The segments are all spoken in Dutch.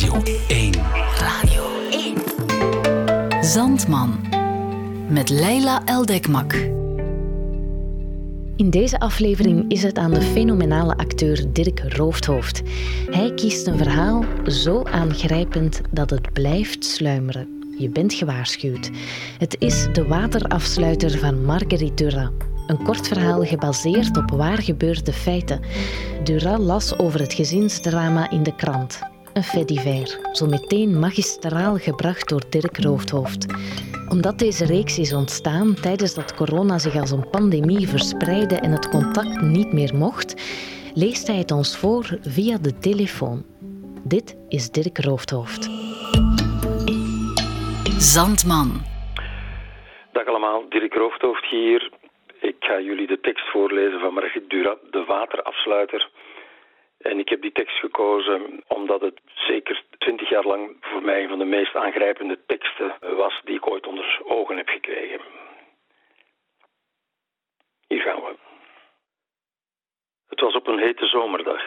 Radio 1. Radio 1. Zandman. Met Leila Eldekmak. In deze aflevering is het aan de fenomenale acteur Dirk Roofdhoofd. Hij kiest een verhaal zo aangrijpend dat het blijft sluimeren. Je bent gewaarschuwd. Het is De Waterafsluiter van Marguerite Duras. Een kort verhaal gebaseerd op waar gebeurde feiten. Duras las over het gezinsdrama in de krant. Een fait divers, zo meteen magistraal gebracht door Dirk Roofdhoofd. Omdat deze reeks is ontstaan tijdens dat corona zich als een pandemie verspreidde en het contact niet meer mocht, leest hij het ons voor via de telefoon. Dit is Dirk Roofdhoofd. Zandman. Dag allemaal, Dirk Roofdhoofd hier. Ik ga jullie de tekst voorlezen van Margit Duras, De Waterafsluiter. En ik heb die tekst gekozen omdat het zeker twintig jaar lang voor mij een van de meest aangrijpende teksten was die ik ooit onder ogen heb gekregen. Hier gaan we. Het was op een hete zomerdag.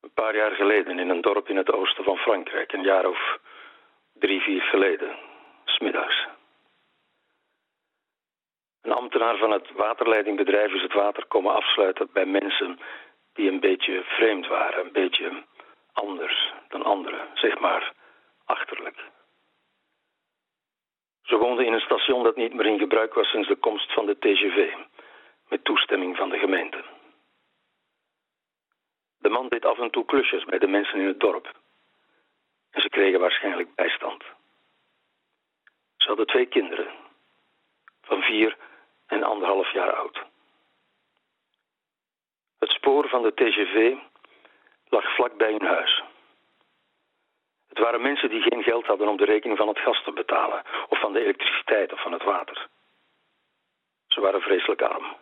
Een paar jaar geleden in een dorp in het oosten van Frankrijk, een jaar of drie, vier geleden, smiddags. Een ambtenaar van het waterleidingbedrijf is het water komen afsluiten bij mensen die een beetje vreemd waren, een beetje anders dan anderen, zeg maar achterlijk. Ze woonden in een station dat niet meer in gebruik was sinds de komst van de TGV, met toestemming van de gemeente. De man deed af en toe klusjes bij de mensen in het dorp. En ze kregen waarschijnlijk bijstand. Ze hadden twee kinderen, van vier en anderhalf jaar oud. Spoor van de TGV lag vlak bij hun huis. Het waren mensen die geen geld hadden om de rekening van het gas te betalen, of van de elektriciteit of van het water. Ze waren vreselijk arm.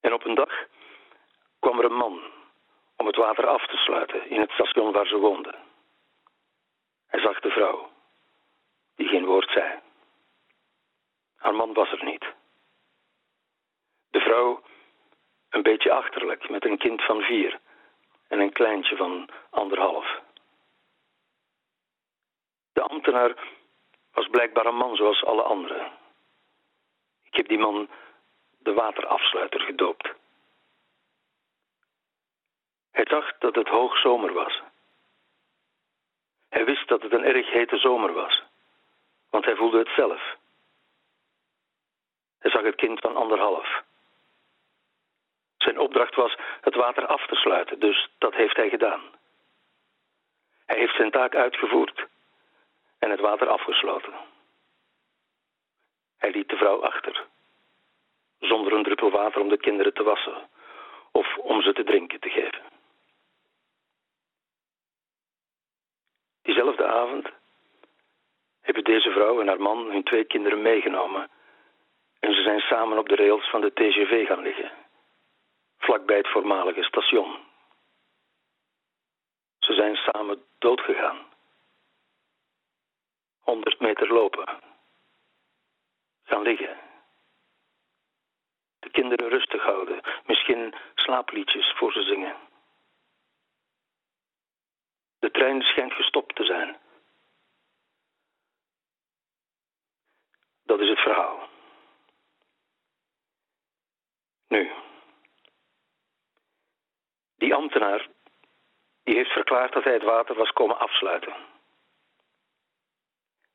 En op een dag kwam er een man om het water af te sluiten in het station waar ze woonden. Hij zag de vrouw, die geen woord zei. Haar man was er niet. De vrouw een beetje achterlijk, met een kind van vier en een kleintje van anderhalf. De ambtenaar was blijkbaar een man zoals alle anderen. Ik heb die man de waterafsluiter gedoopt. Hij dacht dat het hoogzomer was. Hij wist dat het een erg hete zomer was, want hij voelde het zelf. Hij zag het kind van anderhalf. Zijn opdracht was het water af te sluiten, dus dat heeft hij gedaan. Hij heeft zijn taak uitgevoerd en het water afgesloten. Hij liet de vrouw achter, zonder een druppel water om de kinderen te wassen of om ze te drinken te geven. Diezelfde avond hebben deze vrouw en haar man hun twee kinderen meegenomen en ze zijn samen op de rails van de TGV gaan liggen, vlakbij het voormalige station. Ze zijn samen doodgegaan. 100 meter lopen. Gaan liggen. De kinderen rustig houden, misschien slaapliedjes voor ze zingen. De trein schijnt gestopt te zijn. Dat is het verhaal. Nu, die ambtenaar die heeft verklaard dat hij het water was komen afsluiten.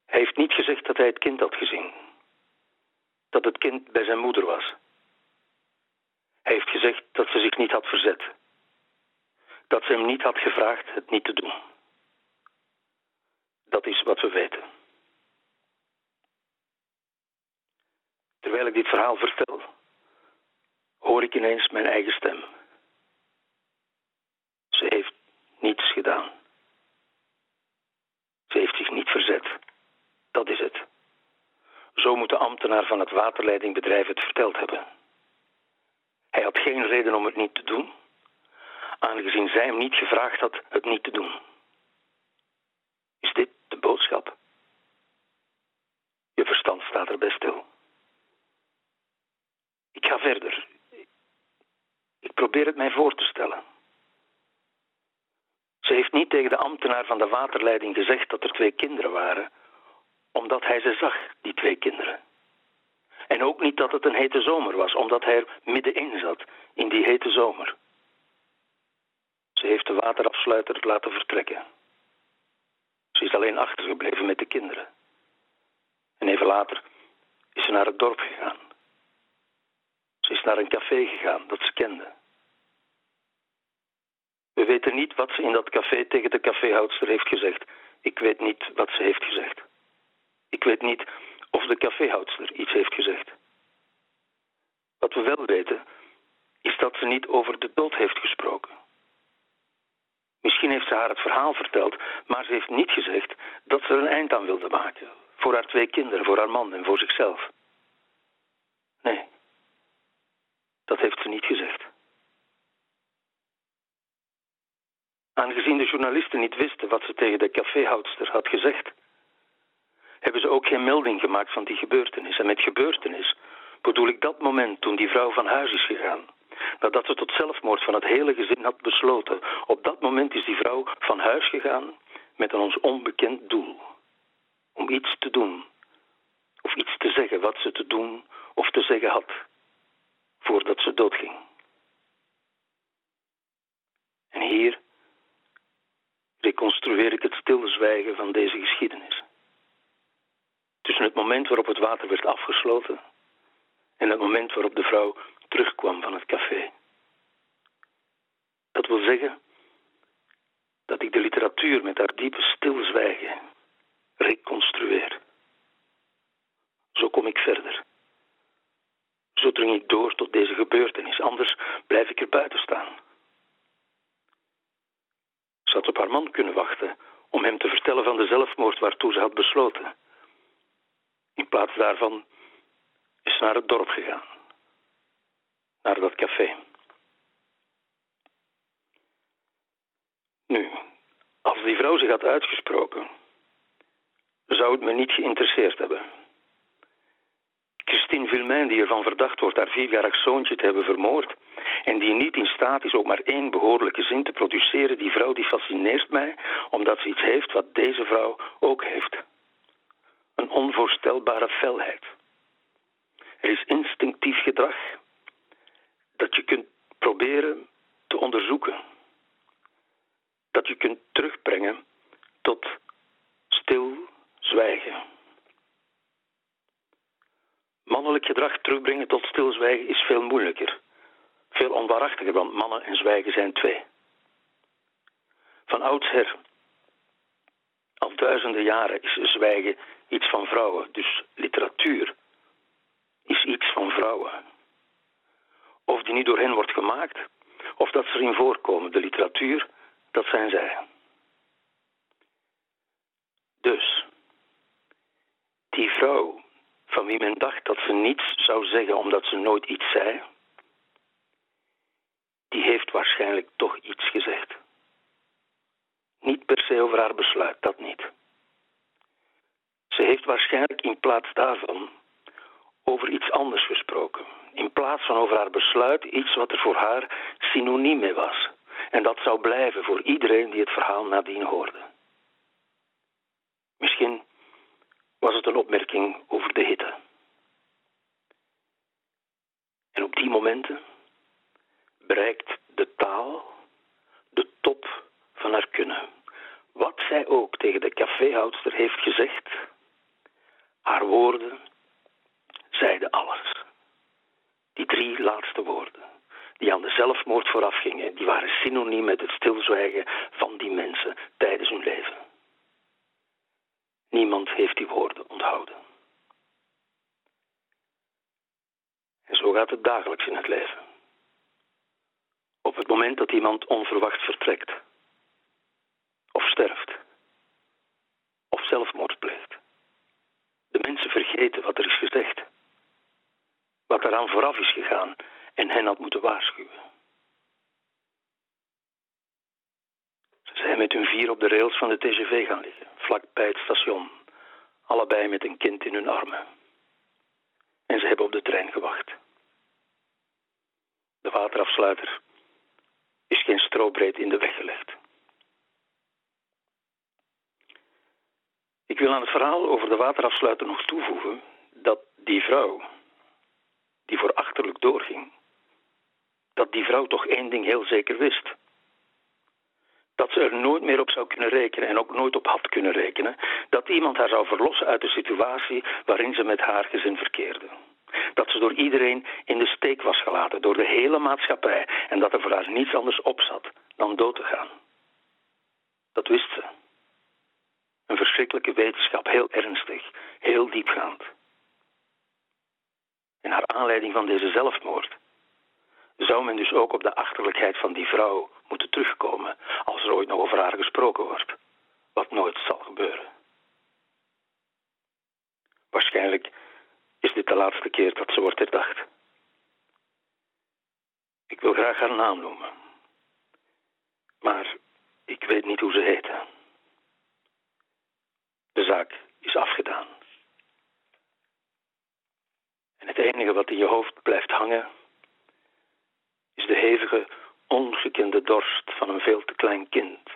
Hij heeft niet gezegd dat hij het kind had gezien. Dat het kind bij zijn moeder was. Hij heeft gezegd dat ze zich niet had verzet. Dat ze hem niet had gevraagd het niet te doen. Dat is wat we weten. Terwijl ik dit verhaal vertel, hoor ik ineens mijn eigen stem. Ze heeft niets gedaan. Ze heeft zich niet verzet. Dat is het. Zo van het waterleidingbedrijf het verteld hebben. Hij had geen reden om het niet te doen, aangezien zij hem niet gevraagd had het niet te doen. Is dit de boodschap? Je verstand staat er bij stil. Ik ga verder. Ik probeer het mij voor te stellen. niet tegen de ambtenaar van de waterleiding gezegd dat er twee kinderen waren, omdat hij ze zag, die twee kinderen. En ook niet dat het een hete zomer was, omdat hij er middenin zat, in die hete zomer. Ze heeft de waterafsluiter laten vertrekken. Ze is alleen achtergebleven met de kinderen. En even later is ze naar het dorp gegaan. Ze is naar een café gegaan dat ze kende. We weten niet wat ze in dat café tegen de caféhoudster heeft gezegd. Ik weet niet wat ze heeft gezegd. Ik weet niet of de caféhoudster iets heeft gezegd. Wat we wel weten, is dat ze niet over de dood heeft gesproken. Misschien heeft ze haar het verhaal verteld, maar ze heeft niet gezegd dat ze er een eind aan wilde maken. Voor haar twee kinderen, voor haar man en voor zichzelf. Nee, dat heeft ze niet gezegd. Aangezien de journalisten niet wisten wat ze tegen de caféhoudster had gezegd, hebben ze ook geen melding gemaakt van die gebeurtenis. En met gebeurtenis bedoel ik dat moment toen die vrouw van huis is gegaan. Nadat ze tot zelfmoord van het hele gezin had besloten. Op dat moment is die vrouw van huis gegaan met een ons onbekend doel. Om iets te doen. Of iets te zeggen wat ze te doen of te zeggen had. Voordat ze doodging. En hier reconstrueer ik het stilzwijgen van deze geschiedenis. Moment waarop het water werd afgesloten en het moment waarop de vrouw terugkwam van het café. Dat wil zeggen dat ik de literatuur met haar diepe stilzwijgen reconstrueer. Zo kom ik verder. Zo dring ik door tot deze gebeurtenis, anders blijf ik er buiten staan. Ze had op haar man kunnen wachten om hem te vertellen van de zelfmoord waartoe ze had besloten. In plaats daarvan is ze naar het dorp gegaan, naar dat café. Nu, als die vrouw zich had uitgesproken, zou het me niet geïnteresseerd hebben. Christine Vilmain, die ervan verdacht wordt haar vierjarig zoontje te hebben vermoord en die niet in staat is ook maar één behoorlijke zin te produceren, die vrouw die fascineert mij omdat ze iets heeft wat deze vrouw ook heeft. Een onvoorstelbare felheid. Er is instinctief gedrag dat je kunt proberen te onderzoeken. Dat je kunt terugbrengen tot stil zwijgen. Mannelijk gedrag terugbrengen tot stilzwijgen is veel moeilijker. Veel onwaarachtiger, want mannen en zwijgen zijn twee. Van oudsher, al duizenden jaren, is zwijgen iets van vrouwen. Dus literatuur is iets van vrouwen. Of die niet door hen wordt gemaakt, of dat ze erin voorkomen. De literatuur, dat zijn zij. Dus, die vrouw van wie men dacht dat ze niets zou zeggen omdat ze nooit iets zei, die heeft waarschijnlijk toch iets gezegd. Niet per se over haar besluit, dat niet. Ze heeft waarschijnlijk in plaats daarvan over iets anders gesproken. In plaats van over haar besluit iets wat er voor haar synoniem mee was. En dat zou blijven voor iedereen die het verhaal nadien hoorde. Misschien was het een opmerking over de hitte. En op die momenten bereikt de taal van haar kunnen. Wat zij ook tegen de caféhoudster heeft gezegd, haar woorden zeiden alles. Die drie laatste woorden, die aan de zelfmoord vooraf gingen, die waren synoniem met het stilzwijgen van die mensen tijdens hun leven. Niemand heeft die woorden onthouden. En zo gaat het dagelijks in het leven. Op het moment dat iemand onverwacht vertrekt, sterft, of zelfmoord pleegt. De mensen vergeten wat er is gezegd, wat eraan vooraf is gegaan en hen had moeten waarschuwen. Ze zijn met hun vier op de rails van de TGV gaan liggen, vlak bij het station, allebei met een kind in hun armen. En ze hebben op de trein gewacht. De waterafsluiter is geen strobreed in de weg gelegd. Wil aan het verhaal over de waterafsluiter nog toevoegen dat die vrouw, die voor achterlijk doorging, dat die vrouw toch één ding heel zeker wist. Dat ze er nooit meer op zou kunnen rekenen en ook nooit op had kunnen rekenen dat iemand haar zou verlossen uit de situatie waarin ze met haar gezin verkeerde. Dat ze door iedereen in de steek was gelaten, door de hele maatschappij, en dat er voor haar niets anders op zat dan dood te gaan. Dat wist ze. Verschrikkelijke wetenschap, heel ernstig, heel diepgaand. En naar aanleiding van deze zelfmoord zou men dus ook op de achterlijkheid van die vrouw moeten terugkomen als er ooit nog over haar gesproken wordt, wat nooit zal gebeuren. Waarschijnlijk is dit de laatste keer dat ze wordt herdacht. Ik wil graag haar naam noemen, maar ik weet niet hoe ze heette. De zaak is afgedaan. En het enige wat in je hoofd blijft hangen, is de hevige, ongekende dorst van een veel te klein kind.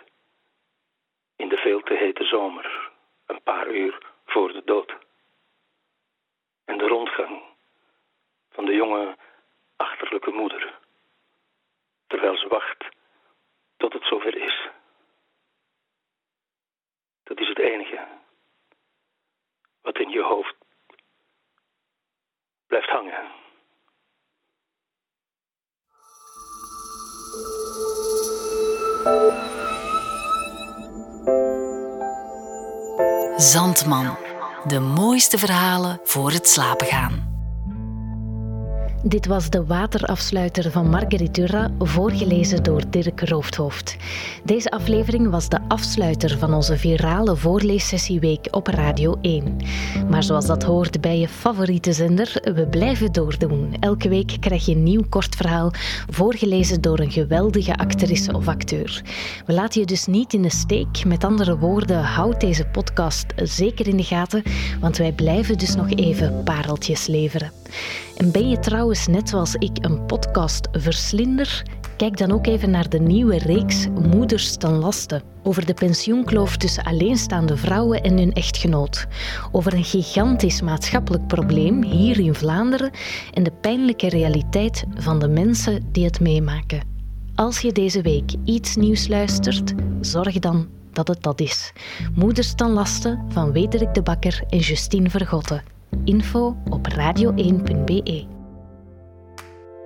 In de veel te hete zomer, een paar uur voor de dood. En de rondgang van de jonge, achterlijke moeder, terwijl ze wacht tot het zover is. Dat is het enige wat in je hoofd blijft hangen. Zandman. De mooiste verhalen voor het slapen gaan. Dit was de waterafsluiter van Margaritura, voorgelezen door Dirk Roofdhoofd. Deze aflevering was de afsluiter van onze virale voorleessessieweek op Radio 1. Maar zoals dat hoort bij je favoriete zender, we blijven doordoen. Elke week krijg je een nieuw kort verhaal, voorgelezen door een geweldige actrice of acteur. We laten je dus niet in de steek. Met andere woorden, houd deze podcast zeker in de gaten, want wij blijven dus nog even pareltjes leveren. En ben je trouwens net zoals ik een podcast verslinder? Kijk dan ook even naar de nieuwe reeks Moeders ten laste. Over de pensioenkloof tussen alleenstaande vrouwen en hun echtgenoot. Over een gigantisch maatschappelijk probleem hier in Vlaanderen en de pijnlijke realiteit van de mensen die het meemaken. Als je deze week iets nieuws luistert, zorg dan dat het dat is. Moeders ten laste van Wederik de Bakker en Justine Vergotten. Info op radio1.be.